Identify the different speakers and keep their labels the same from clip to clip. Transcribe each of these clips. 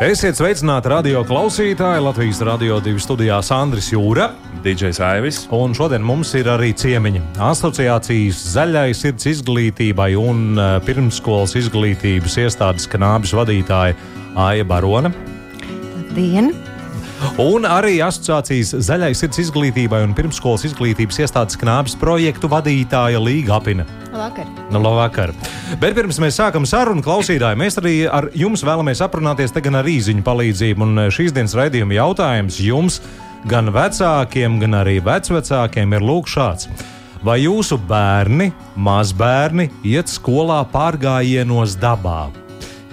Speaker 1: Esiet sveicināti radio klausītāji. Latvijas radio divi studijās Andris Jūra.
Speaker 2: DJs Aivis.
Speaker 1: Un šodien mums ir arī ciemiņi. Asociācijas zaļai sirds izglītībai un uh, pirmsskolas izglītības iestādes kanābis vadītāja Aija Barona.
Speaker 3: Labdien!
Speaker 1: Un arī asociācijas zaļai sirds izglītībai un pirmsskolas izglītības iestādes knābis projektu vadītāja Līga Apina.
Speaker 3: Labvakar!
Speaker 1: Nu, labvakar. Bet pirms mēs sākam sarunu, klausītāji, mēs arī ar jums vēlamies aprunāties gan ar īziņu palīdzību. Un šīs dienas raidījuma jautājums jums, gan vecākiem, gan arī vecvecākiem, ir lūk šāds. Vai jūsu bērni, mazbērni, iet skolā pārgājienos dabā?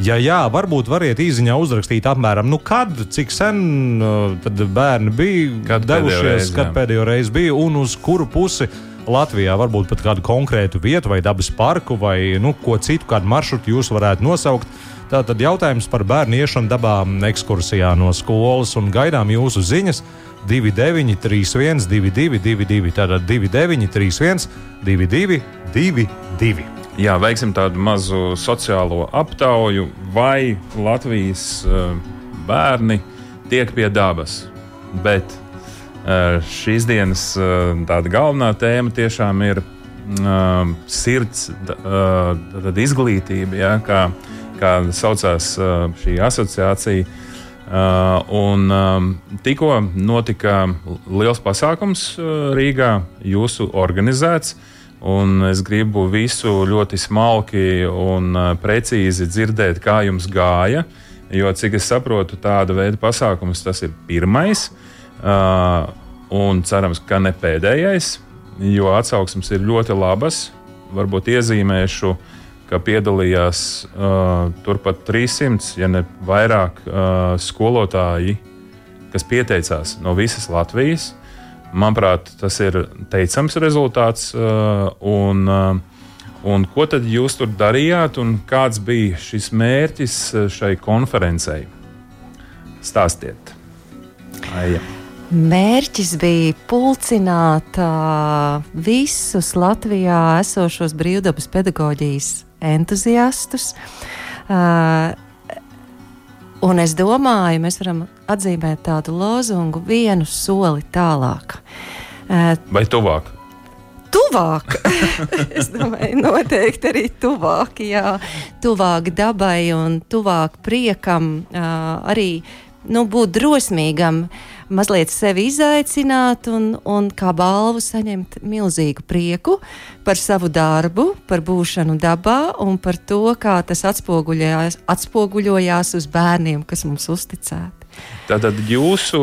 Speaker 1: Ja jā, varbūt variet īsiņā uzrakstīt apmēram, nu kad, cik sen uh, bērni bija
Speaker 2: Kad
Speaker 1: devušies,
Speaker 2: reizi,
Speaker 1: kad pēdējo reizi bija un uz kuru pusi Latvijā, varbūt pat kādu konkrētu vietu vai dabas parku vai nu, ko citu, kādu maršrutu jūs varētu nosaukt. Tātad jautājums par bērnu iešanu dabā ekskursijā no skolas un gaidām jūsu ziņas 29, 31, 22, 22. Tātad 29, 31, 22, 22.
Speaker 2: Jā, veiksim tādu mazu sociālo aptauju, vai Latvijas uh, bērni tiek pie dabas. Bet šīs dienas tāda galvenā tēma tiešām ir uh, sirds uh, tad izglītība, ja, kā, kā saucās uh, šī asociācija. Uh, un um, tikko notika liels pasākums uh, Rīgā, jūsu organizēts. Un es gribu visu ļoti smalki un uh, precīzi dzirdēt, kā jums gāja. Jo, cik es saprotu, tāda veida pasākums tas ir pirmais. Uh, un cerams, ka ne pēdējais, jo atsauksmes ir ļoti labas. Varbūt iezīmēšu, ka piedalījās uh, turpat 300, ja ne vairāk, uh, skolotāji, kas pieteicās no visas Latvijas. Manuprāt, tas ir teicams rezultāts. uh, Un, uh, un ko tad jūs tur darījāt, un kāds bija šis mērķis uh, šai konferencei? Stāstiet! Aija.
Speaker 3: Mērķis bija pulcināt uh, visus Latvijā esošos brīvdabas pedagoģijas entuziastus. Uh, un es domāju, mēs varam atzīmēt tādu lozungu vienu soli tālāk. Uh,
Speaker 2: Vai tuvāk?
Speaker 3: tuvāk. es domāju, noteikti arī tuvāk, jā, tuvāk dabai un tuvāk priekam, uh, arī nu, būt drosmīgam, mazliet sevi izaicināt un, un kā balvu saņemt milzīgu prieku par savu darbu, par būšanu dabā un par to, kā tas atspoguļojās, atspoguļojās uz bērniem, kas mums uzticēti.
Speaker 2: Tātad jūsu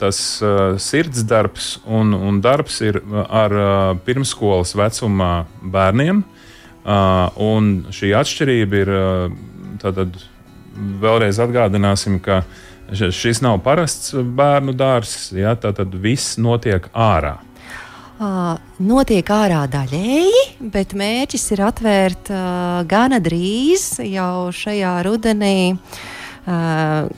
Speaker 2: tas, uh, sirdsdarbs un, un darbs ir ar uh, pirmsskolas vecumā bērniem. Uh, šī atšķirība ir, uh, tātad vēlreiz atgādināsim, ka šis nav parasts bērnu dārzs, ja, tātad viss notiek ārā.
Speaker 3: Uh, notiek ārā daļēji, bet mērķis ir atvērt uh, gana drīz, jau šajā rudenī, uh,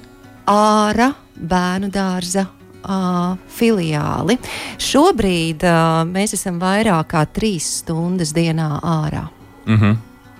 Speaker 3: ārā bērnu dārza. Uh, filiāli. Šobrīd uh, mēs esam vairāk kā trīs stundas dienā ārā.
Speaker 2: Mm -hmm.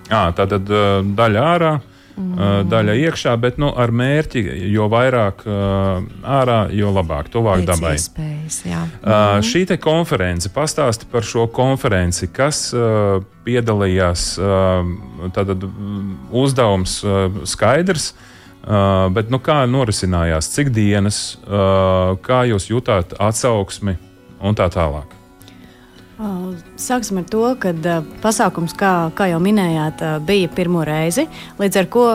Speaker 2: à, tātad uh, daļa ārā, mm. daļa iekšā, bet nu, ar mērķi, jo vairāk uh, ārā, jo labāk, tuvāk
Speaker 3: Pēc
Speaker 2: dabai.
Speaker 3: iespējas, jā.
Speaker 2: Uh, šī konference, pastāsti par šo konferenci, kas uh, piedalījās. Uh, tātad mm, uzdevums uh, skaidrs, uh, bet nu, kā norisinājās, cik dienas, uh, kā jūs jutāt atsauksmi un tā tālāk.
Speaker 4: Sāksim ar to, ka pasākums, kā, kā jau minējāt, bija pirmo reizi. Līdz ar to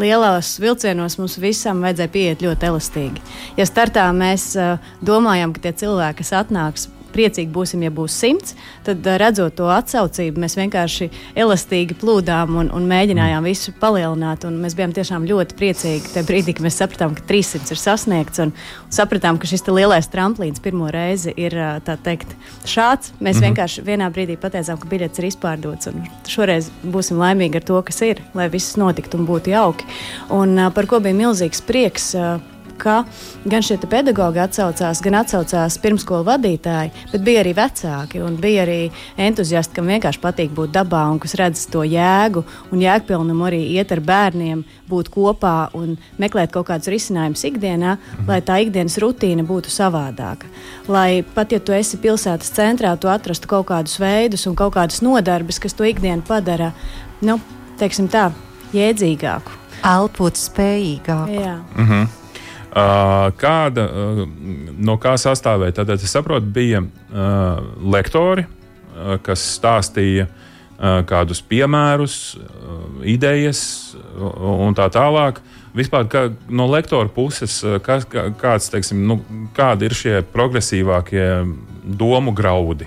Speaker 4: lielās vilcienos mums visam vajadzēja pieiet ļoti elastīgi. Ja startā mēs uh, domājam, ka tie cilvēki, kas atnāks, priecīgi būsim, ja būs simts. Tad, uh, redzot to atsaucību, mēs vienkārši elastīgi plūdām un, un mēģinājām mm. visu palielināt. Mēs bijām tiešām ļoti priecīgi tajā brīdī, kad mēs sapratām, ka 300 ir sasniegts. Un, un sapratām, ka šis lielais tramplīns pirmo reizi ir teikt, šāds. Mēs mm -hmm. vienkārši vienā brīdī pateicām, ka biļets ir izpārdots. Šoreiz būsim laimīgi ar to, kas ir, lai viss notiktu un būtu jauki. Un, uh, par ko bija milzīgs prieks. Uh, ka gan šie pedagoģi atsaucās, gan atsaucās pirmskolu vadītāji, bet bija arī vecāki un bija arī entuziasti, kam vienkārši patīk būt dabā un kas redz to jēgu un jēgpilnumu arī iet ar bērniem, būt kopā un meklēt kaut kādus risinājumus ikdienā, mhm. lai tā ikdienas rutīna būtu savādāka. Lai pat ja tu esi pilsētas centrā, tu atrastu kaut kādus veidus un kaut kādas nodarbes, kas to ikdienu padara, nu, teiksim tā, jēdzīgāku.
Speaker 3: Elpot spējīgāku.
Speaker 4: Jā.
Speaker 2: Mm -hmm. Uh, kāda, uh, no kā sastāvēja? Tad es saprotu, bija uh, lektori, kas stāstīja kādus piemērus, idejas un tā tālāk. Vispār kā, no lektora puses, kā, kāds, teiksim, nu, kādi ir šie progresīvākie domu graudi?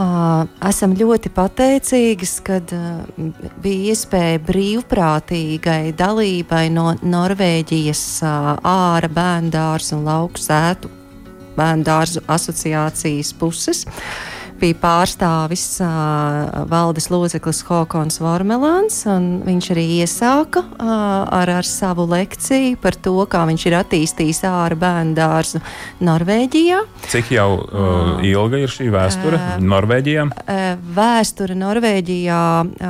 Speaker 3: Esam ļoti pateicīgas, kad bija iespēja brīvprātīgai dalībai no Norvēģijas ārā bērndārs un lauku sētu bērndārzu asociācijas puses. Uh, bija pārstāvis uh, valdes loceklis Hokons Vormelāns, viņš arī iesāka uh, ar, ar savu lekciju par to, kā viņš ir attīstījis ārā bērnu dārzu Norvēģijā.
Speaker 2: Cik jau uh, ilga ir šī vēsture uh, Norvēģijā?
Speaker 3: Uh, vēsture Norvēģijā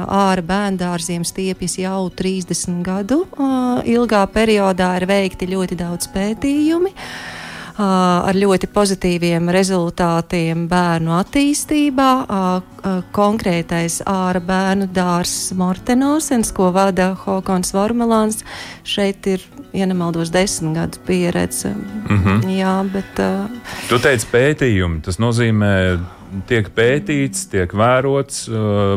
Speaker 3: ārā bērnu dārziem stiepjas jau 30 gadu uh, ilgā periodā ir veikti ļoti daudz pētījumi. Uh, ar ļoti pozitīviem rezultātiem bērnu attīstībā. Konkrētais ārā bērnu dārzs Mortenosens, ko vada Hokons Vormelāns, šeit ir, ja nemaldos, desmit gadu pieredze. Mm -hmm. Jā, bet. Uh,
Speaker 2: tu teici pētījumi, tas nozīmē tiek pētīts, tiek vērots,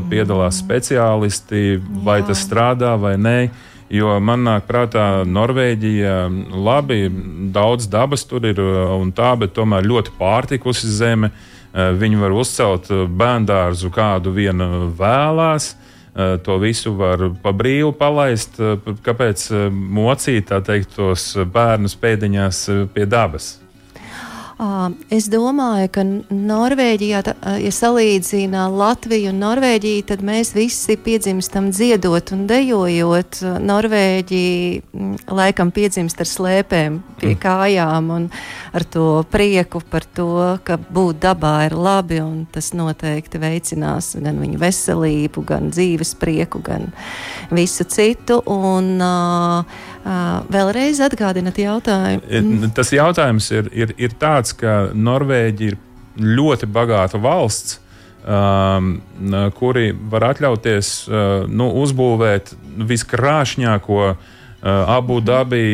Speaker 2: piedalās speciālisti, vai Jā. tas strādā vai nē. Jo man nāk prātā Norvēģija, labi, daudz dabas tur ir un tā, bet tomēr ļoti pārtikusi zeme. Eh, viņi var uzcelt bērndārzu kādu vienu vēlās. To visu var pa brīvu palaist. Kāpēc mocīt teikt, tos bērnus pēdiņās pie dabas?
Speaker 3: Es domāju, ka Norvēģijā, ja salīdzina Latviju un Norvēģiju, tad mēs visi piedzimstam dziedot un dejojot. Norvēģi laikam piedzimst ar slēpēm pie mm. kājām un ar to prieku par to, ka būt dabā ir labi un tas noteikti veicinās gan viņu veselību, gan dzīves prieku, gan visu citu. Un, Uh, vēlreiz atgādināt jautājumu.
Speaker 2: Mm. Tas jautājums ir, ir, ir tāds, ka Norvēģija ir ļoti bagāta valsts. Um, kuri var atļauties uh, nu, uzbūvēt viskrāšņāko uh, Abu Dabī,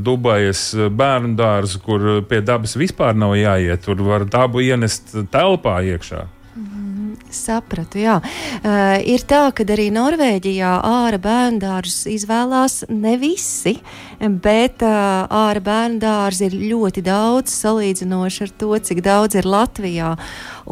Speaker 2: Dubajas bērnu dārzu, kur pie dabas vispār nav jāiet. Tur var dabu ienest telpā iekšā.
Speaker 3: Sapratu, jā. Uh, ir tā, ka arī Norvēģijā ārā bērnu dārzus izvēlās ne visi, bet uh, ārā bērnu dārzi ir ļoti daudz salīdzinoši ar to, cik daudz ir Latvijā.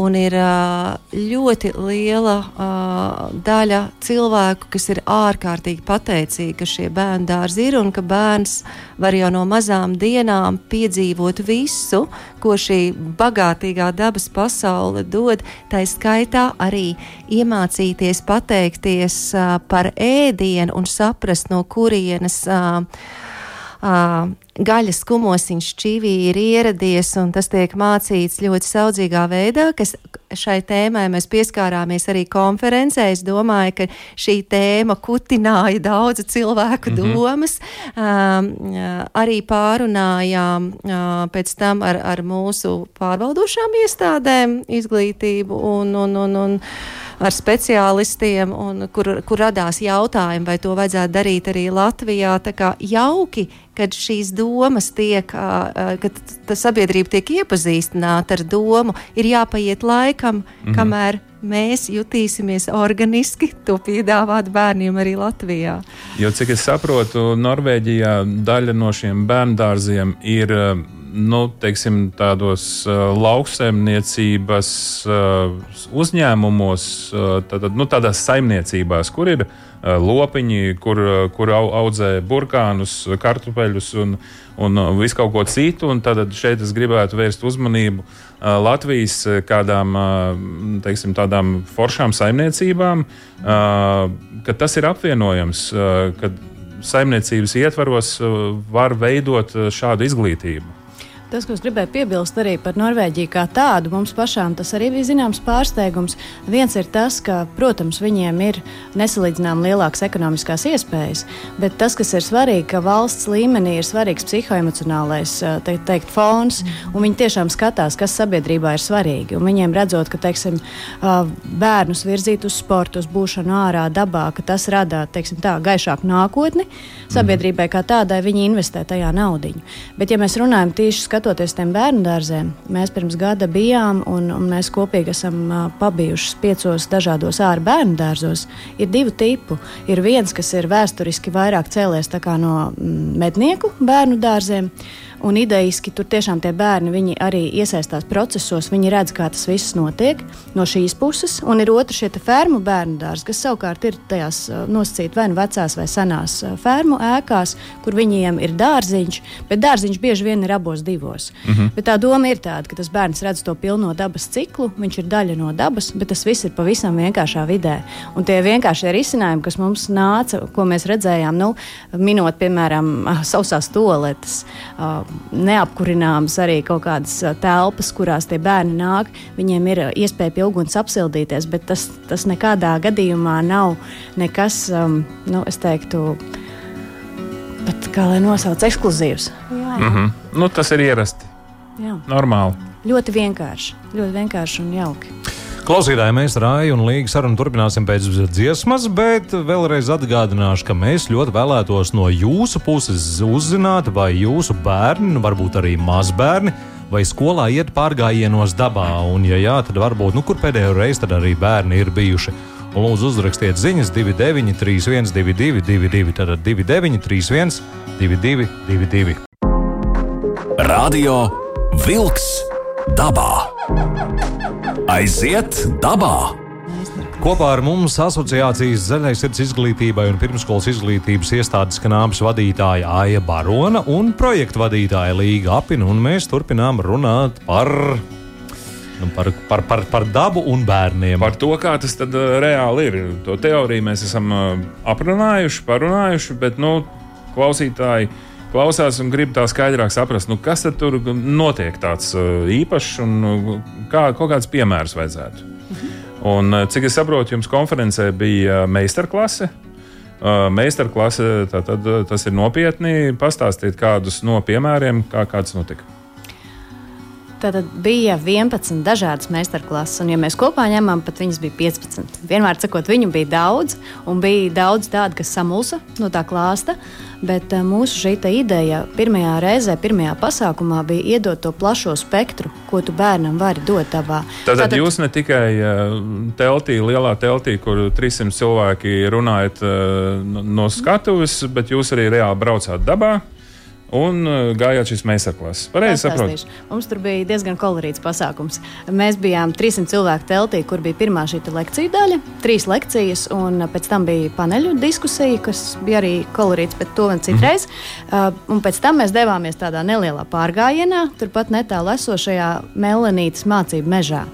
Speaker 3: Un ir uh, ļoti liela uh, daļa cilvēku, kas ir ārkārtīgi pateicīgi, ka šie bērnu dārzi ir un ka bērns var jau no mazām dienām piedzīvot visu, ko šī bagātīgā dabas pasaule dod. Tā skaitā arī iemācīties pateikties uh, par ēdienu un saprast, no kurienes. Uh, uh, gaļas kumosiņš čivī ir ieradies, un tas tiek mācīts ļoti saudzīgā veidā, kas šai tēmai mēs pieskārāmies arī konferencē. Es domāju, ka šī tēma kutināja daudzu cilvēku mm -hmm. domas. Um, arī pārunājām uh, pēc tam ar, ar mūsu pārvaldošām iestādēm izglītību un, un, un, un ar speciālistiem, un, kur, kur radās jautājumi, vai to vajadzētu darīt arī Latvijā. Tā kā jauki, kad šīs domas tiek, kad sabiedrība tiek iepazīstināta ar domu, ir jāpaiet laikam, mm -hmm. kamēr mēs jutīsimies organiski to piedāvāt bērniem arī Latvijā.
Speaker 2: Jo, cik es saprotu, Norvēģijā daļa no šiem bērnu dārziem ir nu, teiksim, tādos uh, lauksaimniecības uh, uzņēmumos, uh, tad, nu, tādās saimniecībās, kur ir lopiņi, kur, kur au, audzē burkānus, kartupeļus un, un visu kaut ko citu. Tad šeit es gribētu vērst uzmanību Latvijas kādām teiksim, tādām foršām saimniecībām, ka tas ir apvienojams. Saimniecības ietvaros var veidot šādu izglītību.
Speaker 4: Tas, ko es gribēju piebilst arī par Norvēģiju kā tādu, mums pašām tas arī bija zināms pārsteigums. Viens ir tas, ka, protams, viņiem ir nesalīdzināmāk lielākas ekonomiskās iespējas, bet tas, kas ir svarīgi, ka valsts līmenī ir svarīgs psihoemocionālais te, teikt, fons, un viņi tiešām skatās, kas sabiedrībā ir svarīgi. Un viņiem redzot, ka teiksim, bērnus virzīt uz sportu, uz būšanu ārā, dabā, ka tas rada teiksim, tā, gaišāku nākotni sabiedrībai kā tādai, viņi investē tajā naudu. Bet, ja mēs runājam tieši skatoties tiem bērnu dārziem, mēs pirms gada bijām un, un mēs kopīgi esam pabijuši piecos dažādos ārā bērnu dārzos. Ir divu tipu. Ir viens, kas ir vēsturiski vairāk cēlies no mednieku bērnu dārziem. Un idejiski tur tiešām tie bērni arī iesaistās procesos, viņi redz, kā tas viss notiek no šīs puses. Un ir otrs šie fermu bērnu dārzi, kas savukārt ir tajās nosacīti vai nu vecās vai senās fermu ēkās, kur viņiem ir dārziņš, bet dārziņš bieži vien ir abos divos. Mm -hmm. Bet tā doma ir tāda, ka tas bērns redz to pilno dabas ciklu, viņš ir daļa no dabas, bet tas viss ir pavisam vienkāršā vidē. Un tie vienkāršie risinājumi, kas mums nāca, ko mēs redzējām, nu, minot, piemēram, sausās toaletes neapkurināmas arī kaut kādas telpas, kurās tie bērni nāk. Viņiem ir iespēja pie uguns apsildīties, bet tas, tas nekādā gadījumā nav nekas, um, nu, es teiktu, pat kā lai nosauc, ekskluzīvs. Jā,
Speaker 2: mm -hmm. nu, tas ir ierasti. Jā. Normāli.
Speaker 4: Ļoti vienkārši, ļoti vienkārši un jauki.
Speaker 1: Klausītāji, mēs rāju un līgu sarunu turpināsim pēc dziesmas, bet vēlreiz atgādināšu, ka mēs ļoti vēlētos no jūsu puses uzzināt, vai jūsu bērni, varbūt arī mazbērni, vai skolā iet pārgājienos dabā, un, ja jā, tad varbūt, nu, kur pēdējo reizi tad arī bērni ir bijuši. Lūdzu, uzrakstiet ziņas 29, 31, 22, 22, tad 29, 31, 22, 22.
Speaker 5: Radio Wolks dabā! Aiziet dabā!
Speaker 1: Kopā ar mums asociācijas zaļais sirds izglītībai un pirmskolas izglītības iestādes kanāmas vadītāja Aija Barona un projektu vadītāja Līga Apina, un mēs turpinām runāt par nu, par, par, par, par dabu un bērniem.
Speaker 2: Par to, kā tas tad uh, reāli ir. To teoriju mēs esam uh, aprunājuši, parunājuši, bet nu, klausītāji klausās un grib tā skaidrāk saprast, nu, kas tur notiek tāds uh, īpašs un uh, kā, kaut kāds piemērs vajadzētu. Mhm. Un, uh, cik es saprotu, jums konferencē bija meistarklase. Meistarklase, tas ir nopietni. Pastāstiet kādus no piemēriem, kā kāds notika.
Speaker 4: Tātad bija 11 dažādas meistarklases, un, ja mēs kopā ņemam, pat viņas bija 15. Vienmēr sakot, viņu bija daudz, un bija daudz tādu, kas samulsa no tā klāsta. Bet eh, mūsu šī ideja pirmajā reizē, pirmajā pasākumā bija iedot to plašo spektru, ko tu bērnam vari dot dabā.
Speaker 2: Tātad, Tātad jūs ne tikai eh, teltī, lielā teltī, kur 300 cilvēki runājat eh, no skatuves, bet jūs arī reāli braucāt dabā un uh, gājāt šīs meistarklases. Pareizi saprotu.
Speaker 4: Mums tur bija diezgan kolorīts pasākums. Mēs bijām 300 cilvēku teltī, kur bija pirmā šī lekcija daļa, trīs lekcijas, un pēc tam bija paneļu diskusija, kas bija arī kolorīts, bet to vēl citreiz. Mm -hmm. uh, un pēc tam mēs devāmies tādā nelielā pārgājienā, turpat netālu esošajā Melanītas mācību mežā.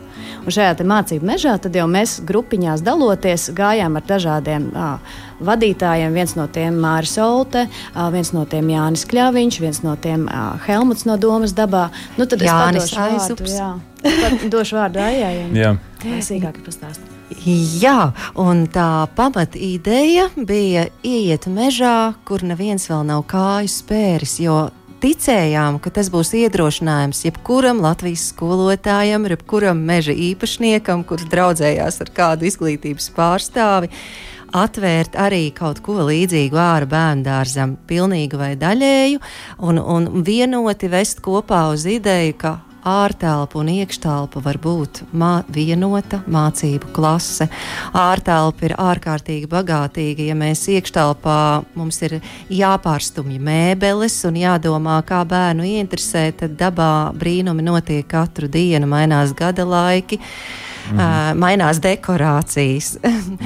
Speaker 4: Un šajā mācību mežā jau mēs grupiņās daloties gājām ar dažādiem. Uh, vadītājiem. Viens no tiem ir Mārcis Olte, viens no tiem Jānis Kļāviņš, viens no tiem Helmuts no Domas dabā. Nu, tad
Speaker 3: Jānis Aizups.
Speaker 4: Tad došu vārdu Aijai. Jā. Sīkāk pastāstīt.
Speaker 3: Jā, un tā pamata ideja bija ieiet mežā, kur neviens vēl nav kāju spēris, jo ticējām, ka tas būs iedrošinājums jebkuram Latvijas skolotājam, jebkuram meža īpašniekam, kurš draudzējās ar kādu izglītības pārstāvi atvērt arī kaut ko līdzīgu ārā bērnu dārzam, pilnīgi vai daļēju, un, un vienoti vest kopā uz ideju, ka ārtelpa un iekštelpa var būt mā, vienota mācību klase. Ārtelpa ir ārkārtīgi bagātīga. Ja mēs iekštelpā mums ir jāpārstumj mēbeles un jādomā, kā bērnu ieinteresēt, tad dabā brīnumi notiek katru dienu, mainās gada laiki. Mm uh, mainās dekorācijas.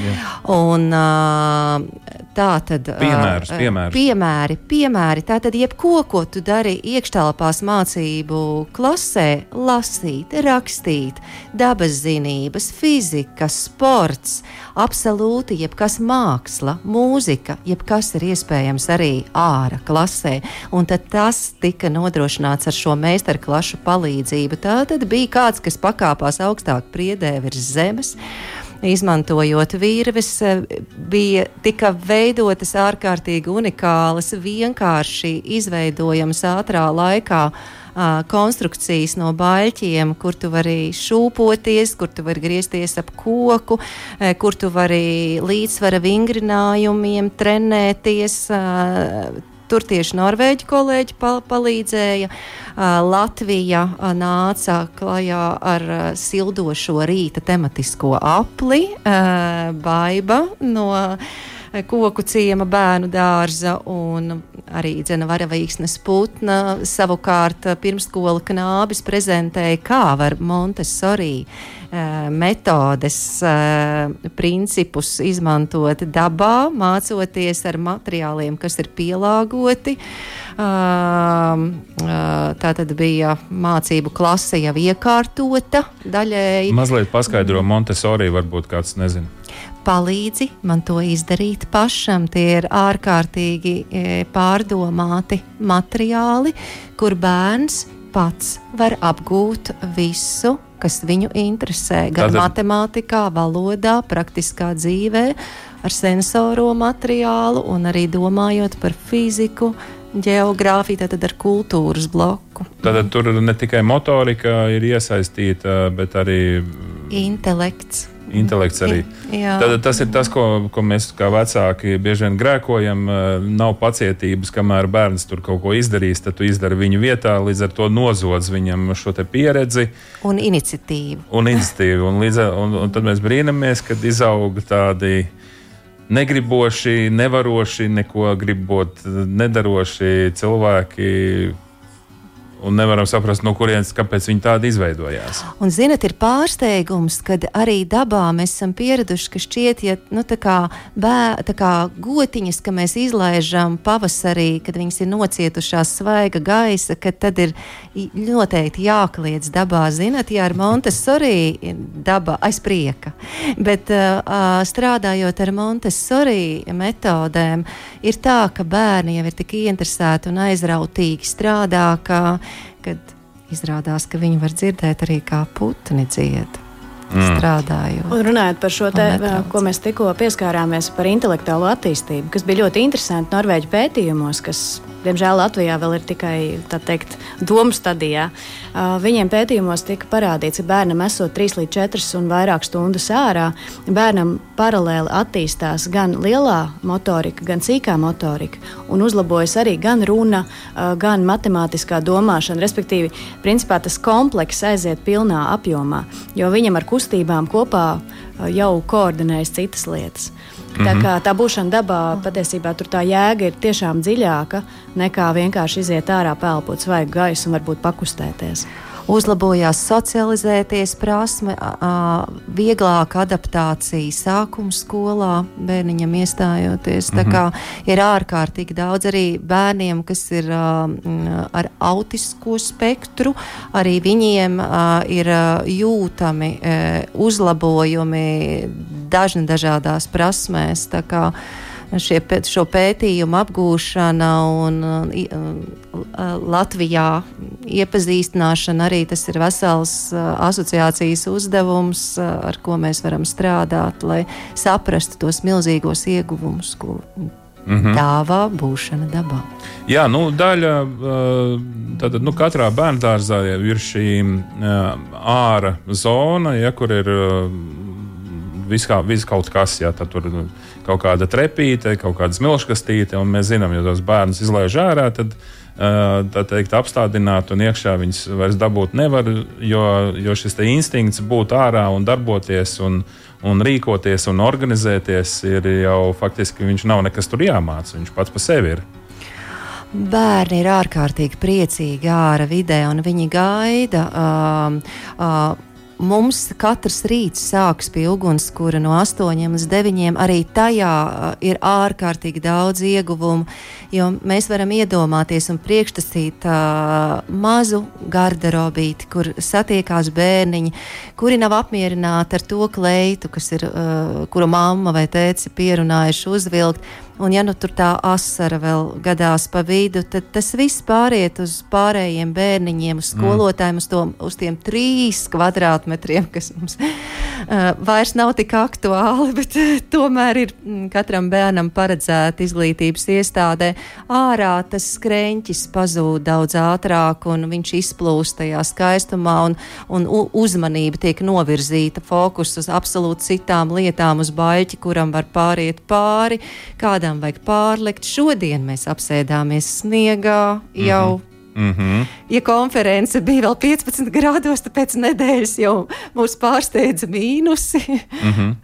Speaker 3: un, uh, tā tad
Speaker 2: piemērus, piemērus.
Speaker 3: piemēri, piemēri. Tā tad jebko, ko tu dari iekštelpās mācību klasē, lasīt, rakstīt, dabas zinības, fizika, sports, absolūti jebkas māksla, mūzika, jebkas ir iespējams arī ārā klasē. Un tad tas tika nodrošināts ar šo meistarklašu palīdzību. Tā tad bija kāds, kas pakāpās augstāk priedē virs zemes. Izmantojot virves, bija tika veidotas ārkārtīgi unikālas, vienkārši izveidojamas ātrā laikā konstrukcijas no baļķiem, kur tu vari šūpoties, kur tu vari griezties ap koku, kur tu vari līdzsvara vingrinājumiem trenēties. Tur tieši norvēģi kolēģi pal palīdzēja. Latvija nāca klajā ar sildošo rīta tematisko apli, baiba no koku ciema bērnu dārza un arī dzena varavīksnes putna. Savukārt pirmskola knābis prezentēja, kā var Montesori metodes, principus izmantot dabā, mācoties ar materiāliem, kas ir pielāgoti. Tā tad bija mācību klase jau iekārtota daļēji.
Speaker 2: Mazliet paskaidro Montesori, varbūt kāds nezina
Speaker 3: palīdzi man to izdarīt pašam. Tie ir ārkārtīgi pārdomāti materiāli, kur bērns pats var apgūt visu, kas viņu interesē. Gan Tātad... matemātikā, valodā, praktiskā dzīvē, ar sensoro materiālu un arī domājot par fiziku. Geogrāfija, tātad ar kultūras bloku.
Speaker 2: Tātad tur ne tikai motorika ir iesaistīta, bet arī
Speaker 3: intelekts
Speaker 2: intelekts arī. Tad, tas ir tas, ko, ko mēs kā vecāki bieži vien grēkojam. Nav pacietības, kamēr bērns tur kaut ko izdarīs, tad tu izdari viņu vietā, līdz ar to nozodz viņam šo pieredzi.
Speaker 3: Un iniciatīvu.
Speaker 2: Un iniciatīvu. Un, līdz, un, un tad mēs brīnamies, kad izaug tādi negriboši, nevaroši, neko gribot, nedaroši cilvēki, un nevaram saprast, no kurienes, kāpēc viņi tādi izveidojās.
Speaker 3: Un, zinot, ir pārsteigums, kad arī dabā mēs esam pieraduši, ka šķiet, ja nu, tā kā, bē, tā kā gotiņas, ka mēs izlaižam pavasarī, kad viņas ir nocietušās svaiga gaisa, ka tad ir noteikti jākliedz dabā. Zinat, ja ar Montesori dabā aizprieka, bet uh, strādājot ar Montesori metodēm, ir tā, ka bērni jau ir tik ieinteresēti un aizrautīgi strādā, ka kad izrādās, ka viņi var dzirdēt arī kā putni dzied. Mm. Strādājot.
Speaker 4: Un runājot par šo te, ko mēs tikko pieskārāmies par intelektuālo attīstību, kas bija ļoti interesanti Norvēģi pētījumos, kas diemžēl Latvijā vēl ir tikai teikt, domu stadijā. Viņiem pētījumos tika parādīts, ka bērnam esot 3 līdz 4 un vairāk stundas ārā, bērnam paralēli attīstās gan lielā motorika, gan sīkā motorika, un uzlabojas arī gan runa, gan matemātiskā domāšana. Respektīvi, principā tas komplekss aiziet pilnā apjomā, jo viņam ar kustībām kopā jau koordinējas citas lietas. Tā, kā, tā būšana dabā patiesībā tur tā jēga ir tiešām dziļāka nekā vienkārši iziet ārā, pelpot svaigu gaisu un varbūt pakustēties
Speaker 3: uzlabojās socializēties prasme, vieglāka adaptācija sākuma skolā, bērniņam iestājoties. Mm -hmm. Tā kā ir ārkārtīgi daudz arī bērniem, kas ir ar autisko spektru, arī viņiem ir jūtami uzlabojumi dažni dažādās prasmēs šie, šo pētījumu apgūšana un Latvijā iepazīstināšana arī tas ir vesels asociācijas uzdevums, ar ko mēs varam strādāt, lai saprastu tos milzīgos ieguvumus, ko Mm -hmm. dāvā būšana dabā.
Speaker 2: Jā, nu, daļa tātad, nu, katrā bērnu dārzā ir šī āra zona, ja, kur ir viss vis kaut kas, ja tur nu, kaut kāda trepīte, kaut kāda smilškastīte, un mēs zinām, ja tos bērnus izlaiž ārā, tad tā teikt, apstādināt un iekšā viņas vairs dabūt nevar, jo, jo šis instinkts būt ārā un darboties un, un rīkoties un organizēties ir jau faktiski viņš nav nekas tur jāmāca, viņš pats par sevi ir.
Speaker 3: Bērni ir ārkārtīgi priecīgi ārā vidē, un viņi gaida. Uh, uh, Mums katrs rīts sākas pie ugunskura no 8 līdz 9. Arī tajā ir ārkārtīgi daudz ieguvumu, jo mēs varam iedomāties un priekšstasīt uh, mazu garderobīti, kur satiekās bērniņi, kuri nav apmierināti ar to kleitu, kas ir, uh, kuru mamma vai tēci pierunājuši uzvilkt Un, ja nu tur tā asara vēl gadās pa vidu, tad tas viss pāriet uz pārējiem bērniņiem, uz mm. skolotājiem, mm. uz, to, uz tiem trīs kvadrātmetriem, kas mums uh, vairs nav tik aktuāli, bet uh, tomēr ir katram bērnam paredzēta izglītības iestādē. Ārā tas skrēņķis pazūd daudz ātrāk, un viņš izplūst tajā skaistumā, un, un uzmanība tiek novirzīta fokus uz absolūti citām lietām, uz baļķi, kuram var pāriet pāri. Kāda kādām vajag pārlikt. Šodien mēs apsēdāmies sniegā jau. Mm -hmm Mm -hmm. Ja konference bija vēl 15 grādos, tad pēc nedēļas jau mūs pārsteidza mīnusi. mm -hmm.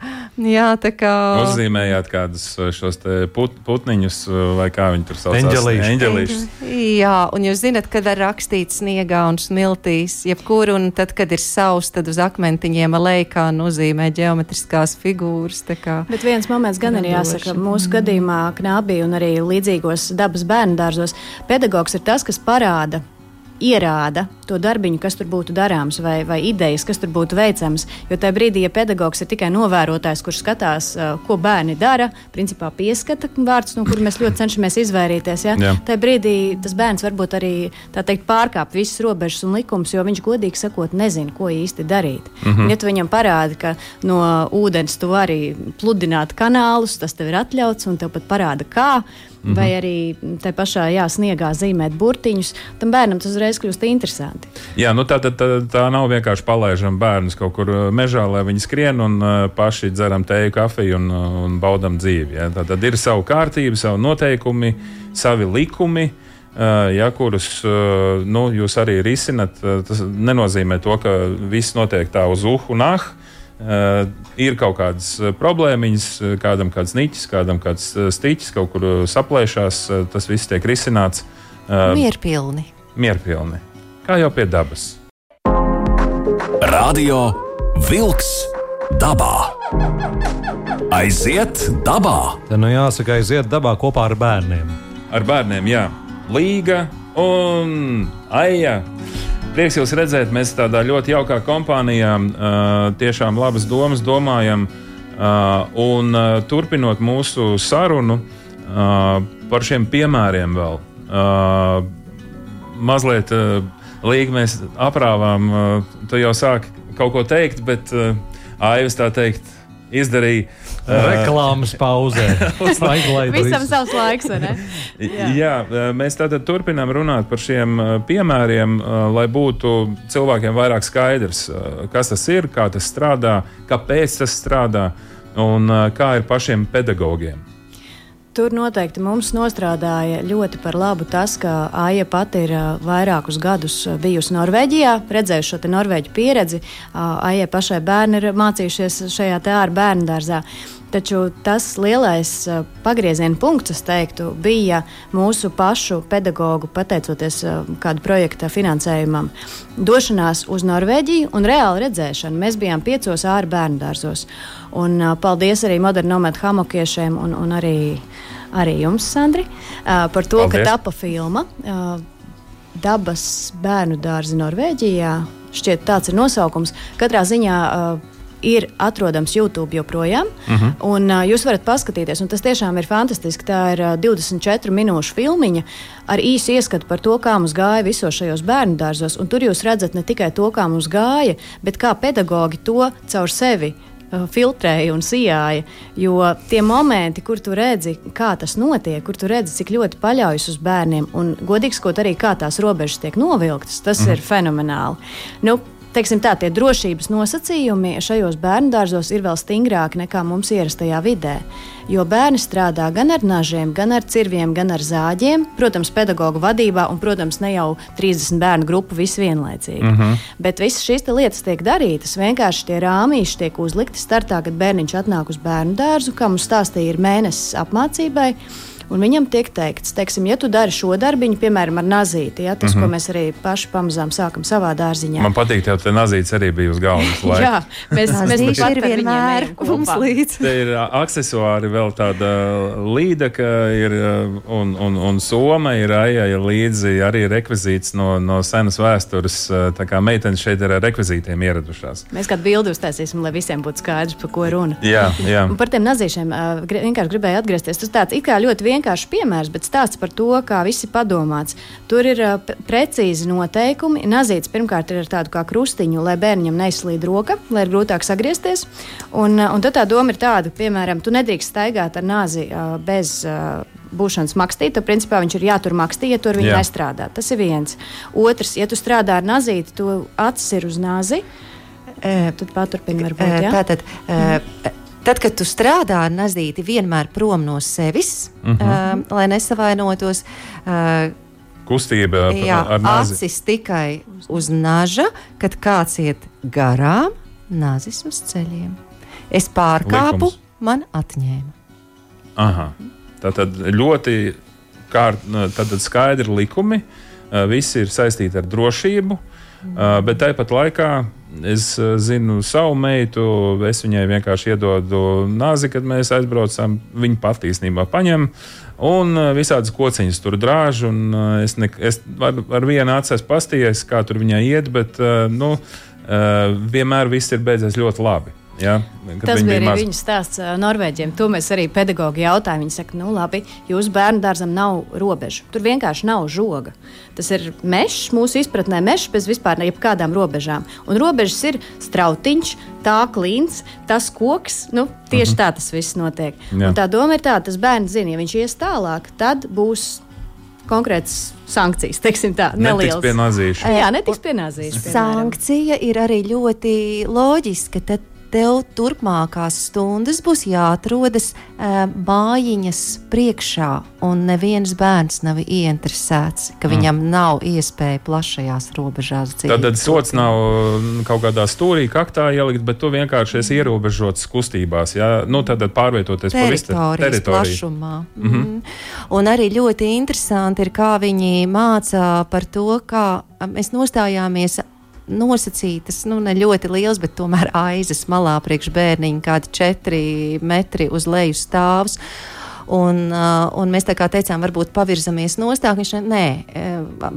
Speaker 3: Jā, tā kā.
Speaker 2: Uzzīmējāt kādus uh, šos put, putniņus, uh, vai kā viņi tur sauc?
Speaker 1: Eņģelīšus.
Speaker 3: Jā, un jūs zinat, kad var rakstīt sniegā un smiltīs, jebkur, un tad, kad ir savs, tad uz akmentiņiem alejkā nozīmē ģeometriskās figūras.
Speaker 4: Bet viens moments gan ir jāsaka, mūsu gadījumā knābī un arī līdzīgos dabas bērnu dārzos pedagogs ir tas, kas parāda, ierāda to darbiņu, kas tur būtu darāms, vai, vai idejas, kas tur būtu veicams. Jo tajā brīdī, ja pedagogs ir tikai novērotājs, kurš skatās, uh, ko bērni dara, principā pieskata vārds, no kura mēs ļoti cenšamies izvairīties. Ja? Jā. Tajā brīdī tas bērns varbūt arī teikt, pārkāp visas robežas un likumus, jo viņš godīgi sakot, nezina, ko īsti darīt. Mm -hmm. Ja tu viņam parādi, ka no ūdens tu vari pludināt kanālus, tas tev ir atļauts, un tev pat parāda, kā. Mm -hmm. Vai arī tā pašā jā, sniegā zīmēt burtiņus, tam bērnam tas uzreiz kļūst interesanti.
Speaker 2: Jā, nu tā, tā, tā, tā nav vienkārši palaižam bērnus kaut kur mežā, lai viņi skrien un uh, paši dzeram teju, kafiju un, un baudam dzīvi. Ja? Tā tad ir savu kārtību, savu noteikumi, savi likumi. Uh, ja, kurus uh, nu, jūs arī risinat, tas nenozīmē to, ka viss notiek tā uz uhu un ah. Uh, ir kaut kādas problēmiņas, kādam kāds niķis, kādam kāds stiķis kaut kur saplēšās, tas viss tiek risināts.
Speaker 3: Uh, mierpilni.
Speaker 2: Mierpilni kā jau pie dabas.
Speaker 5: Radio Wolks dabā. Aiziet dabā!
Speaker 1: Te nu jāsaka, aiziet dabā kopā ar bērniem.
Speaker 2: Ar bērniem, jā. Līga un aija. Prieks jūs redzēt, mēs tādā ļoti jaukā kompānijā tiešām labas domas domājam. Un turpinot mūsu sarunu par šiem piemēriem vēl. Mazliet līga mēs aprāvām, tu jau sāki kaut ko teikt, bet Aivs tā teikt izdarīja.
Speaker 1: Uh, Reklāmas pauzē.
Speaker 4: Visam savs laiks, vai ne?
Speaker 2: Jā, Jā mēs tātad turpinām runāt par šiem piemēriem, lai būtu cilvēkiem vairāk skaidrs, kas tas ir, kā tas strādā, kāpēc tas strādā un kā ir pašiem pedagogiem.
Speaker 4: Tur noteikti mums nostrādāja ļoti par labu tas, ka Aija pati ir vairākus gadus bijusi Norvēģijā, redzējusi šo norvēģu pieredzi. Aija pašai bērni ir mācījušies šajā te ārā bērnu dārzā. Taču tas lielais pagrieziena punkts, es teiktu, bija mūsu pašu pedagoģu, pateicoties kādu projekta finansējumam, došanās uz Norvēģiju un reāli redzēšana. Mēs bijām piecos ārā bērnu dārzos. Un, paldies arī modernomētu hamokiešiem un, un arī, arī jums, Sandri, par to, paldies. ka tapa filma Dabas bērnu dārzi Norvēģijā. Šķiet, tāds ir nosaukums. Katrā ziņā uh, ir atrodams YouTube joprojām. Uh mhm. -huh. un, jūs varat paskatīties, un tas tiešām ir fantastiski. Tā ir uh, 24 minūšu filmiņa ar īsu ieskatu par to, kā mums gāja visos šajos bērnu dārzos. Un tur jūs redzat ne tikai to, kā mums gāja, bet kā pedagogi to caur sevi filtrēja un sijāja. Jo tie momenti, kur tu redzi, kā tas notiek, kur tu redzi, cik ļoti paļaujas uz bērniem, un godīgi sakot, arī kā tās robežas tiek novilktas, tas mm. ir fenomenāli. Nu, teiksim tā, tie drošības nosacījumi šajos bērnu dārzos ir vēl stingrāki nekā mums ierastajā vidē. Jo bērni strādā gan ar nažiem, gan ar cirviem, gan ar zāģiem. Protams, pedagoģa vadībā, un, protams, ne jau 30 bērnu grupu visu vienlaicīgi. Mm -hmm. Bet visas šīs lietas tiek darītas. Vienkārši tie rāmīši tiek uzlikti startā, kad bērniņš atnāk uz bērnu dārzu, kā mums stāstīja, ir mēnesis apmācībai. Un viņam tiek teikts, teiksim, ja tu dari šo darbiņu, piemēram, ar nazīti, ja, tas, mm -hmm. ko
Speaker 2: Mhm.
Speaker 4: mēs arī paši pamazām sākam savā dārziņā.
Speaker 2: Man patīk, ka te nazīts arī bija uz galvas.
Speaker 4: Jā, mēs, mēs pat
Speaker 3: ir vienmēr mums līdzi.
Speaker 2: Te ir ā, aksesuāri, vēl tāda līnija, ir, un, un, un soma ir aijai līdzi arī rekvizīts no, no senas vēstures. Tā kā meitenes šeit ir ar rekvizītiem ieradušās.
Speaker 4: Mēs kādu bildi uztaisīsim, lai visiem būtu skaidrs, par ko runa.
Speaker 2: Jā, jā.
Speaker 4: Un par tiem nazīšiem vienkārši gribēju atgriezties. Tas tāds it kā ļoti vienkāršs piemērs, bet stāsts par to, kā viss ir padomāts. Tur ir precīzi noteikumi. Nazīts pirmkārt ir ar tādu kā krustiņu, lai bērnam neizslīd roka, lai ir grūtāk sagriezties. Un, un tad tā doma ir tāda, piemēram, tu nedrīkst staigāt ar nāzi bez. Būšanas makstīt, tad principā viņš ir jātur makstī, ja tur viņa nestrādā. Tas ir viens. Otrs, ja tu strādā ar nazīti, tu acis ir uz nāzi.
Speaker 3: Eh,
Speaker 4: Tad paturpini, varbūt.
Speaker 3: Eh,
Speaker 4: jā?
Speaker 3: Tātad, eh, tad, kad tu strādā ar nazīti, vienmēr prom no sevis,
Speaker 2: Mhm.
Speaker 3: eh, lai nesavainotos. eh,
Speaker 2: Kustība
Speaker 3: Jā,
Speaker 2: ar nāzi.
Speaker 3: acis tikai uz naža, kad kāds iet garām, nazis uz ceļiem. Es pārkāpu,
Speaker 2: Likums.
Speaker 3: man atņēma.
Speaker 2: Aha. Tātad ļoti kārt, tātad skaidri likumi, visi ir saistīti ar drošību, ā, bet tāpat laikā es zinu savu meitu, es viņai vienkārši iedodu nāzi, kad mēs aizbraucam, viņa pat īstenībā paņem. Un visādas kociņas tur drāž, es, ne, es ar, ar vienu acu esmu pastījies, kā tur viņai iet, bet nu, vienmēr viss ir beidzies ļoti labi. Ja? Kad
Speaker 4: Tas bija arī
Speaker 2: maza.
Speaker 4: viņa stāsts Norvēģiem. To mēs arī pedagoģi jautājām. Viņi saka, nu labi, jūsu bērnu dārzam nav robežu. Tur vienkārši nav žoga. Tas ir mežs, mūsu izpratnē mežs bez vispār jebkādām robežām. Un robežas ir strautiņš, tā klīns, tas koks. Nu, tieši tā tas viss notiek.
Speaker 2: Jā.
Speaker 4: Un tā doma ir tāda, tas bērns zina, ja viņš ies tālāk, tad būs konkrētas sankcijas, teiksim tā,
Speaker 2: Netiks
Speaker 4: nelielas.
Speaker 2: pie nazīša.
Speaker 4: Jā, netiks pienāzīts.
Speaker 3: Sankcija ir arī ļoti loģiska. Tad tev turpmākās stundas būs jāatrodas uh, mājiņas priekšā, un neviens bērns nav ieinteresēts, ka viņam nav iespēja plašajās robežās dzīvot.
Speaker 2: Tātad sots nav mm, kaut kādā stūrī, kaktā ielikt, bet tu vienkārši esi ierobežots kustībās. Jā, nu, tad pārvietoties pa visu teritoriju.
Speaker 3: plašumā. Mm -hmm. Un arī ļoti interesanti ir, kā viņi mācā par to, kā mēs nostājāmies. Nosacītas, nu, ne ļoti liels, bet tomēr aizas malā priekš bērniņa, kādi četri metri uz leju stāvs. Un, uh, un mēs tā kā teicām, varbūt pavirzamies nostāk. Viņš ne, nē,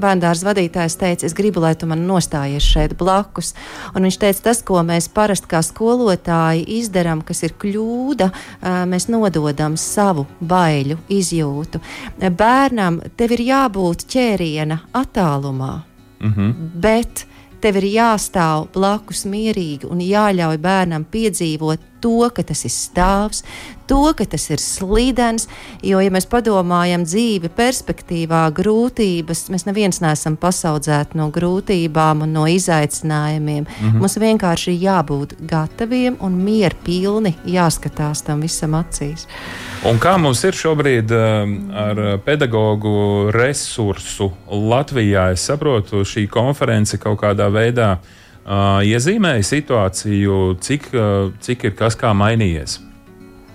Speaker 3: bērndārs vadītājs teica, es gribu, lai tu man nostājies šeit blakus. Un viņš teica, tas, ko mēs parasti kā skolotāji izdarām, kas ir kļūda, uh, mēs nododam savu baiļu izjūtu. Bērnam tev ir jābūt ķēriena attālumā,
Speaker 2: Mhm.
Speaker 3: bet tev ir jāstāv blakus mierīgi un jāļauj bērnam piedzīvot to, ka tas ir stāvs, to, ka tas ir slīdens. Jo, ja mēs padomājam dzīvi perspektīvā, grūtības, mēs neviens neesam pasaudzēti no grūtībām un no izaicinājumiem. Mm -hmm. Mums vienkārši ir jābūt gataviem un mierpilni jāskatās tam visam acīs.
Speaker 2: Un kā mums ir šobrīd um, ar pedagoģu resursu Latvijā? Es saprotu, šī konference kaut kādā veidā uh, iezīmēja situāciju, cik, uh, cik ir kas kā mainījies.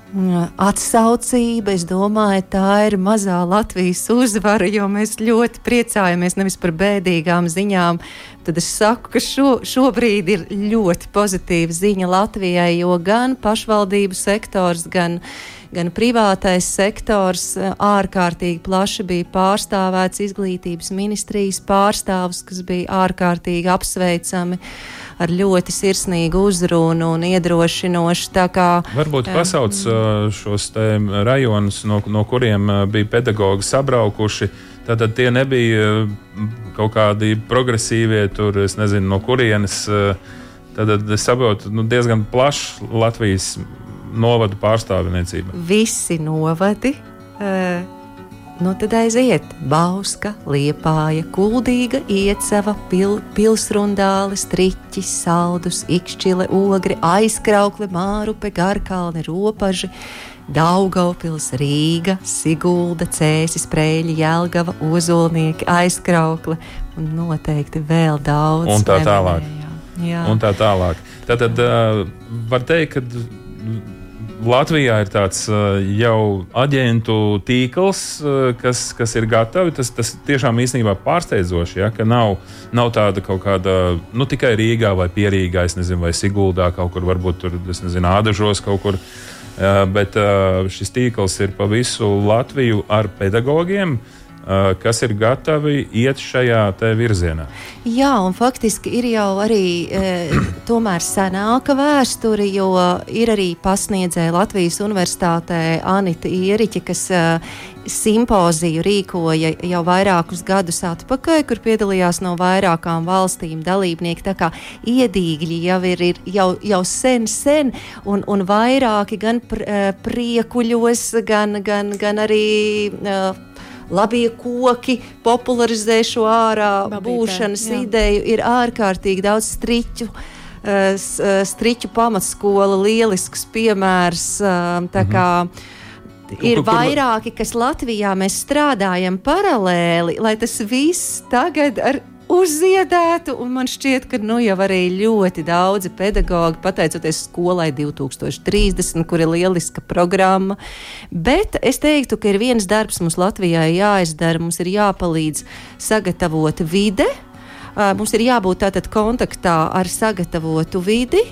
Speaker 3: Atsaucība, es domāju, tā ir mazā Latvijas uzvara, jo mēs ļoti priecājamies nevis par bēdīgām ziņām. Tad es saku, ka šo, šobrīd ir ļoti pozitīva ziņa Latvijai, jo gan pašvaldību sektors, gan, gan privātais sektors eh, ārkārtīgi plaši bija pārstāvēts izglītības ministrijas pārstāvus, kas bija ārkārtīgi apsveicami ar ļoti sirsnīgu uzrunu un iedrošinošu. Kā
Speaker 2: Varbūt
Speaker 3: Jā.
Speaker 2: pasauc uh, šos rajonus, no, no kuriem uh, bija pedagoģi sabraukuši. Tātad tie nebija uh, kaut kādi progresīvie, tur es nezinu, no kurienes. uh, Tad es saprotu, nu, diezgan plašs Latvijas novadu pārstāvniecība.
Speaker 3: visi novadi. eh, Nu, tad aiziet Bauska, Liepāja, Kuldīga, Iecava, pil, Pilsrundāle, Striķis, Saldus, Ikšķile, Ogri, Aizkraukle, Mārupe, Garkalne, Ropaži, Daugaupils, Rīga, Sigulda, Cēsis, Preļi, Jelgava, Ozolnieki, Aizkraukle un noteikti vēl daudz.
Speaker 2: Un tā tālāk.
Speaker 3: Jā.
Speaker 2: un tā tālāk. Tātad uh, var teikt, ka Latvijā ir tāds uh, jau aģentu tīkls, uh, kas, kas ir gatavi. Tas, tas tiešām īstenībā pārsteidzoši, ja, ka nav, nav tāda kaut kāda, nu tikai Rīgā vai Pierīgā, nezinu, vai Siguldā kaut kur, varbūt tur, nezinu, Ādažos kaut kur. Uh, bet šis tīkls ir pa visu Latviju ar pedagogiem, kas ir gatavi iet šajā virzienā.
Speaker 3: Jā, un faktiski ir jau arī e, senāka vēsture, jo ir arī pasniedzēja Latvijas Universitātē Anita Ieriķa, kas e, simpoziju rīkoja jau vairākus gadus atpakaļ, kur piedalījās no vairākām valstīm dalībnieki. Tā kā iedīgļi jau ir, ir jau, jau sen, sen, un, un vairāki gan pr, priekuļos, gan, gan, gan arī. E, Labie koki popularizē šo ārā
Speaker 4: Babītē,
Speaker 3: būšanas
Speaker 4: jā.
Speaker 3: ideju, ir ārkārtīgi daudz striķu. eh, eh, Striķu pamatskola, lielisks piemērs. eh, Tā kā ir
Speaker 2: Kur- kur-
Speaker 3: vairāki, kas Latvijā mēs strādājam paralēli, lai tas viss tagad ar uzziedētu, un man šķiet, ka nu jau arī ļoti daudzi pedagoģi, pateicoties skolai 2030, kur ir lieliska programma. Bet es teiktu, ka ir viens darbs mums Latvijā jāizdara, mums ir jāpalīdz sagatavot vide. Mums ir jābūt tātad kontaktā ar sagatavotu vidi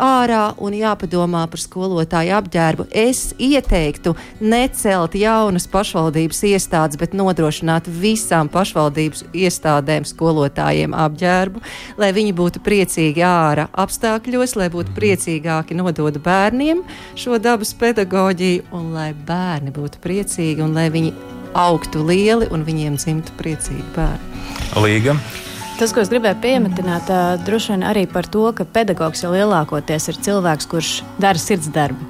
Speaker 3: ārā un jāpadomā par skolotāju apģērbu. Es ieteiktu necelt jaunas pašvaldības iestādes, bet nodrošināt visām pašvaldības iestādēm skolotājiem apģērbu, lai viņi būtu priecīgi ārā apstākļos, lai būtu priecīgāki nodot bērniem šo dabas pedagoģiju, un lai bērni būtu priecīgi un lai viņi augtu lieli un viņiem dzimtu priecīgi bērni.
Speaker 2: Līga.
Speaker 4: Tas, ko es gribēju pieminēt, droši vien arī par to, ka pedagogs jau lielākoties ir cilvēks, kurš dara sirds darbu.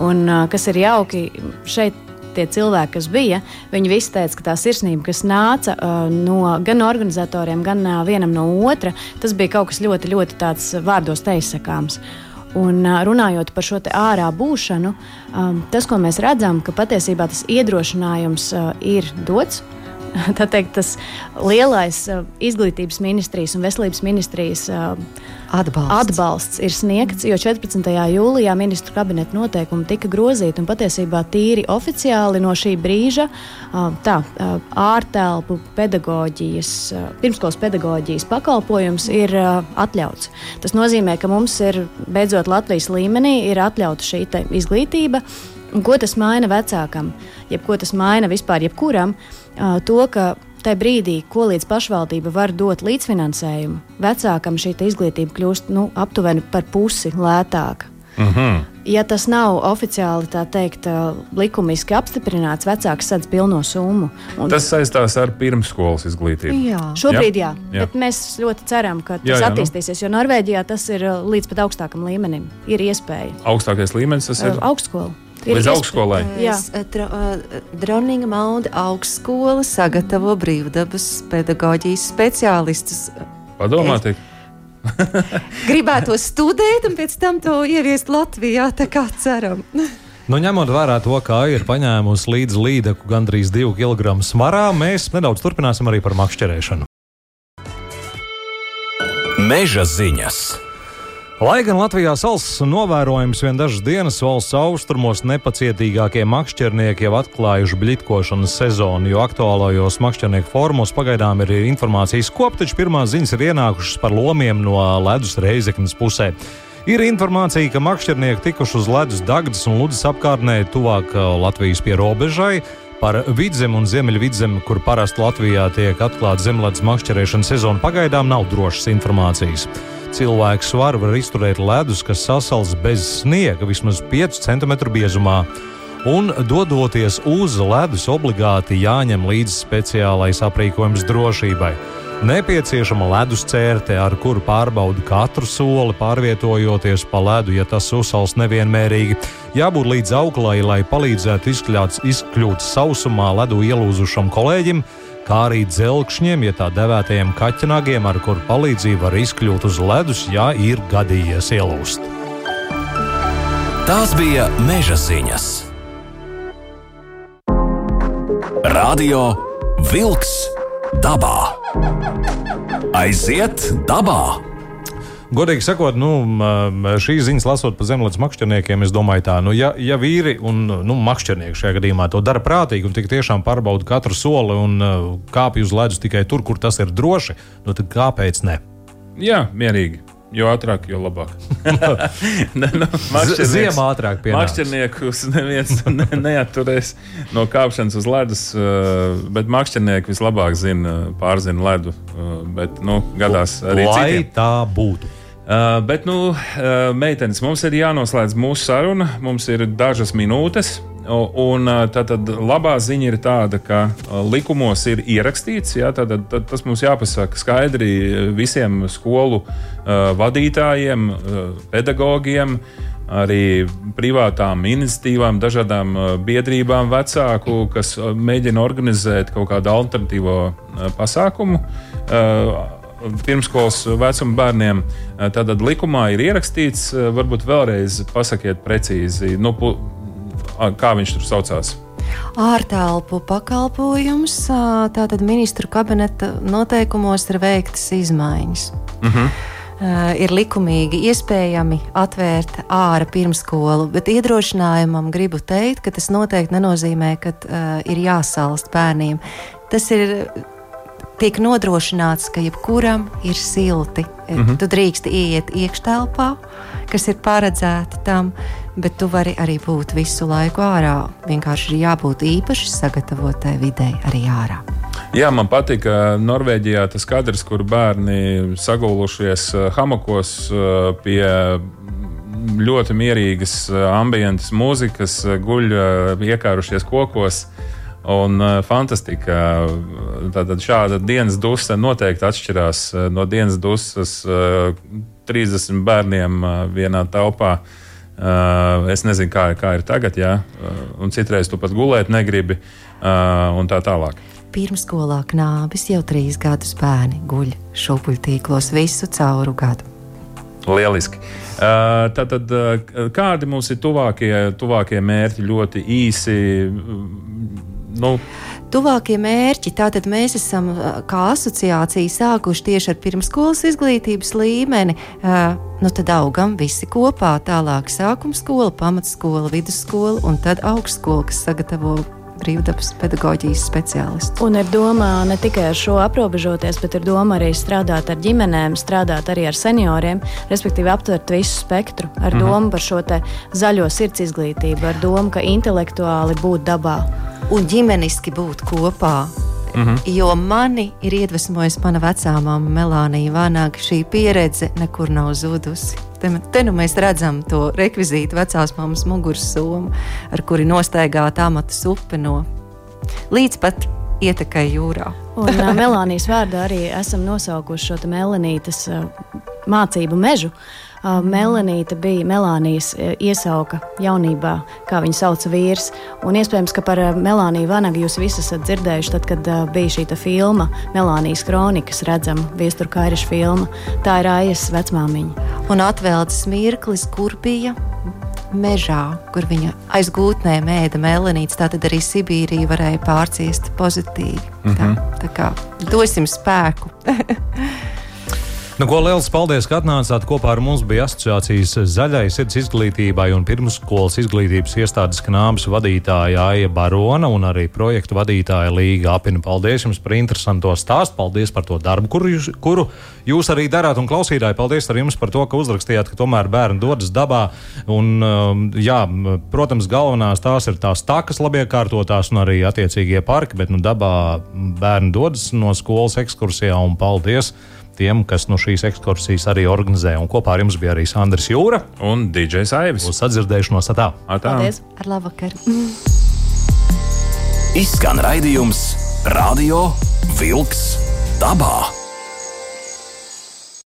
Speaker 4: Un kas ir jauki šeit. Tie cilvēki, kas bija, viņi visi teica, ka tā sirsnība, kas nāca uh, no gan organizatoriem, gan uh, vienam no otra, tas bija kaut kas ļoti, ļoti tāds vārdos teizsakāms. Un runājot par šo ārā būšanu, um, tas, ko mēs redzam, ka patiesībā tas iedrošinājums uh, ir dots. Tā teikt, tas lielais uh, izglītības ministrijas un veselības ministrijas uh,
Speaker 3: Atbalsts.
Speaker 4: atbalsts ir sniegts, jo 14. jūlijā ministru kabineta noteikumi tika grozīti un patiesībā tīri oficiāli no šī brīža uh, tā, uh, ārtelpu pedagoģijas, uh, pirmskolas pedagoģijas pakalpojums ir uh, atļauts. Tas nozīmē, ka mums ir beidzot Latvijas līmenī ir atļauta šī izglītība. Ko tas maina vecākam, jeb ko tas maina vispār jebkuram, ā, to, ka tajā brīdī, ko līdz pašvaldība var dot līdzfinansējumu, vecākam šī te izglītība kļūst nu, aptuveni par pusi lētāka.
Speaker 2: Mm -hmm.
Speaker 4: Ja tas nav oficiāli tā teikt, likumiski apstiprināts, vecāks sadz pilno summu. Un
Speaker 2: Tas saistās ar pirmsskolas izglītību.
Speaker 3: Jā.
Speaker 4: Šobrīd jā,
Speaker 2: Jā.
Speaker 4: jā. bet mēs ļoti ceram, ka tas
Speaker 2: Jā, jā, nu.
Speaker 4: attīstīsies, jo Norvēģijā tas ir līdz pat augstākam līmenim. Ir iespēja.
Speaker 2: Augstākais līmenis tas ir
Speaker 4: Ā, Augstskola.
Speaker 2: Līdz augstskolai.
Speaker 3: Eh, eh, Dronninga Maunda augstskola sagatavo brīvdabas pedagoģijas speciālistus.
Speaker 2: Padomā, tik.
Speaker 3: Gribētu to studēt un pēc tam to ieviest Latvijā, tā kā ceram.
Speaker 1: Nu, ņemot vērā to, ka ir paņēmusi līdzi līdeku gandrīz 2 kg smarā, mēs nedaudz turpināsim arī par makšķerēšanu.
Speaker 5: Meža ziņas.
Speaker 1: Lai gan Latvijā salas novērojams vien dažas dienas, valsts austrumos nepacietīgākie makšķernieki jau atklājuši blitkošanas sezonu, jo aktuālajos makšķernieku formos pagaidām ir informācijas kop, taču pirmās ziņas ir ienākušas par lomiem no ledus reizeknas pusē. Ir informācija, ka makšķernieki tikuši uz ledus Dagdas un Ludas apkārtnē tuvāk uh, Latvijas pierobežai. Par vidzemi un ziemeļvidzemi, kur parasti Latvijā tiek atklāta zemlētas makšķerēšanas sezona, pagaidām nav drošas informācijas. Cilvēks var, var izturēt ledus, kas sasals bez sniega vismaz 5 cm biezumā. Un, dodoties uz ledus, obligāti jāņem līdzi speciālais aprīkojums drošībai. Nepieciešama ledus cērte, ar kuru pārbauda katru soli, pārvietojoties pa ledu, ja tas uzsals nevienmērīgi. Jābūt līdz auklai, lai palīdzētu izkļāts, izkļūt sausumā ledu ielūzušam kolēģim, kā arī dzelkšņiem, ja tā devētajiem kaķenagiem, ar kuru palīdzību var izkļūt uz ledus, ja ir gadījies ielūst.
Speaker 5: Tās bija meža ziņas. Radio Wolks dabā. Aiziet dabā!
Speaker 1: Godīgi sakot, nu, šīs ziņas lasot par zemlētas makšķerniekiem, es domāju, tā, nu, ja, ja vīri un nu, makšķernieki šajā gadījumā to dara prātīgi un tiešām pārbauda katru soli un kāpj uz ledus tikai tur, kur tas ir droši, nu, tad kāpēc ne?
Speaker 2: Jā, mierīgi. Jo ātrāk, jo labāk.
Speaker 1: ne, nu, Ziemā ātrāk pienāks.
Speaker 2: Makšķerniekus neviens ne, neaturēs no kāpšanas uz ledus, uh, bet makšķernieki vislabāk zina, pārzina ledu. Uh, bet, nu, gadās arī
Speaker 1: Lai
Speaker 2: citiem.
Speaker 1: tā būtu.
Speaker 2: Uh, bet, nu, uh, meitenes, mums ir jānoslēdz mūsu saruna. Mums ir dažas minūtes. Un tātad labā ziņa ir tāda, ka likumos ir ierakstīts, jā, tātad, tad tas mums jāpasaka skaidri visiem skolu uh, vadītājiem, uh, pedagogiem, arī privātām iniciatīvām, dažādām uh, biedrībām, vecāku, kas mēģina organizēt kaut kādu alternatīvo pasākumu pirmskolas vecuma bērniem. Tātad likumā ir ierakstīts, varbūt vēlreiz pasakiet precīzi. Nu, kā viņš tur saucās.
Speaker 3: Ārtelpu pakalpojums, tātad ministru kabineta noteikumos ir veiktas izmaiņas. Uh -huh. Uh, ir likumīgi iespējami atvērt ārā pirmskolu, bet iedrošinājumam gribu teikt, ka tas noteikti nenozīmē, ka uh, ir jāsalst bērniem. Tas ir tiek nodrošināts, ka jebkuram ir silti. Mm -hmm. Tu drīkst iet iekštelpā, kas ir paredzēta tam, bet tu vari arī būt visu laiku ārā. Vienkārši ir jābūt īpaši sagatavotai videi arī ārā.
Speaker 2: Jā, man patika Norvēģijā tas kadrs, kur bērni sagulušies eh, hamakos eh, pie ļoti mierīgas ambientas mūzikas, guļ iekārušies kokos. Un uh, fantastika. Tātad šāda dienas dusa noteikti atšķirās uh, no dienas dusas uh, 30 bērniem uh, vienā telpā. Uh, es nezinu, kā, kā ir tagad, jā, uh, un citreiz tu pat gulēt negribi, uh, un tā tālāk.
Speaker 3: Pirmskolā knābis jau trīs gadus bērni guļ šūpuļtīklos visu cauru gadu.
Speaker 2: Lieliski. Tātad, kādi mums ir tuvākie, tuvākie mērķi ļoti īsi?
Speaker 3: Nu, Tuvākie mērķi. Tātad mēs esam kā asociācija sākuši tieši ar pirmskolas izglītības līmeni. Nu, tad augam visi kopā. Tālāk sākuma skola, pamatskola, vidusskola un tad augstskola, kas sagatavo brīvdabas pedagoģijas speciālists.
Speaker 4: Un ir doma ne tikai ar šo aprobežoties, bet ir doma arī strādāt ar ģimenēm, strādāt arī ar senioriem, respektīvi aptvert visu spektru, ar mm -hmm. domu par šo zaļo sirds izglītību, ar domu, ka intelektuāli būt dabā
Speaker 3: un ģimeniski būt kopā. Mm -hmm. Jo mani ir iedvesmojusi mana vecā māma Melānija Vānāka. Šī pieredze nekur nav zudusi. Te, te nu mēs redzam to rekvizītu vecās mammas muguras somu, ar kuri nostaigāta amata upe no līdz pat ietekai jūrā.
Speaker 4: Un uh, Melānijas vārdā arī esam nosaukuši šo melanītas uh, mācību mežu. Uh, Melanīta bija Melānijas iesauka jaunībā, kā viņu sauca vīrs. Un iespējams, ka par Melāniju Vanagu jūs visi esat dzirdējuši, tad, kad bija šī filma Melānijas kronikas, redzama viestura kairiša filma. Tā ir Aijas vecmāmiņa.
Speaker 3: Un atvēlts mirklis, kur bija mežā, kur viņa aizgūtnē mēda melanīts. Tātad arī Sibīrija varēja pārciest pozitīvi. Mm -hmm. tā, mhm. tā kā dosim spēku.
Speaker 1: Nu, ko liels paldies, ka atnācāt kopā ar mums. Bija asociācijas zaļai sirds izglītībai un pirmsskolas izglītības iestādes knābes vadītāja Aija Barona un arī projektu vadītāja Līga Apina. Paldies jums par interesanto stāstu, paldies par to darbu, kuru jūs, kuru jūs arī darāt. Un klausītāji, paldies arī jums par to, ka uzrakstījāt, ka tomēr bērni dodas dabā. Un, um, jā, protams, galvenās tās ir tās takas labi iekārtotās un arī attiecīgie parki, bet nu, dabā bērni dodas no skolas ekskursijā un paldies! Tiem, kas no šīs ekskursijas arī organizē. Un kopā ar jums bija arī Sandrs Jūra
Speaker 2: un DJs Aivis.
Speaker 1: Uz sadzirdēšanos atā.
Speaker 2: atā.
Speaker 3: Paldies! Ar labvakar!
Speaker 5: Izskan raidījums Radio Vilks dabā!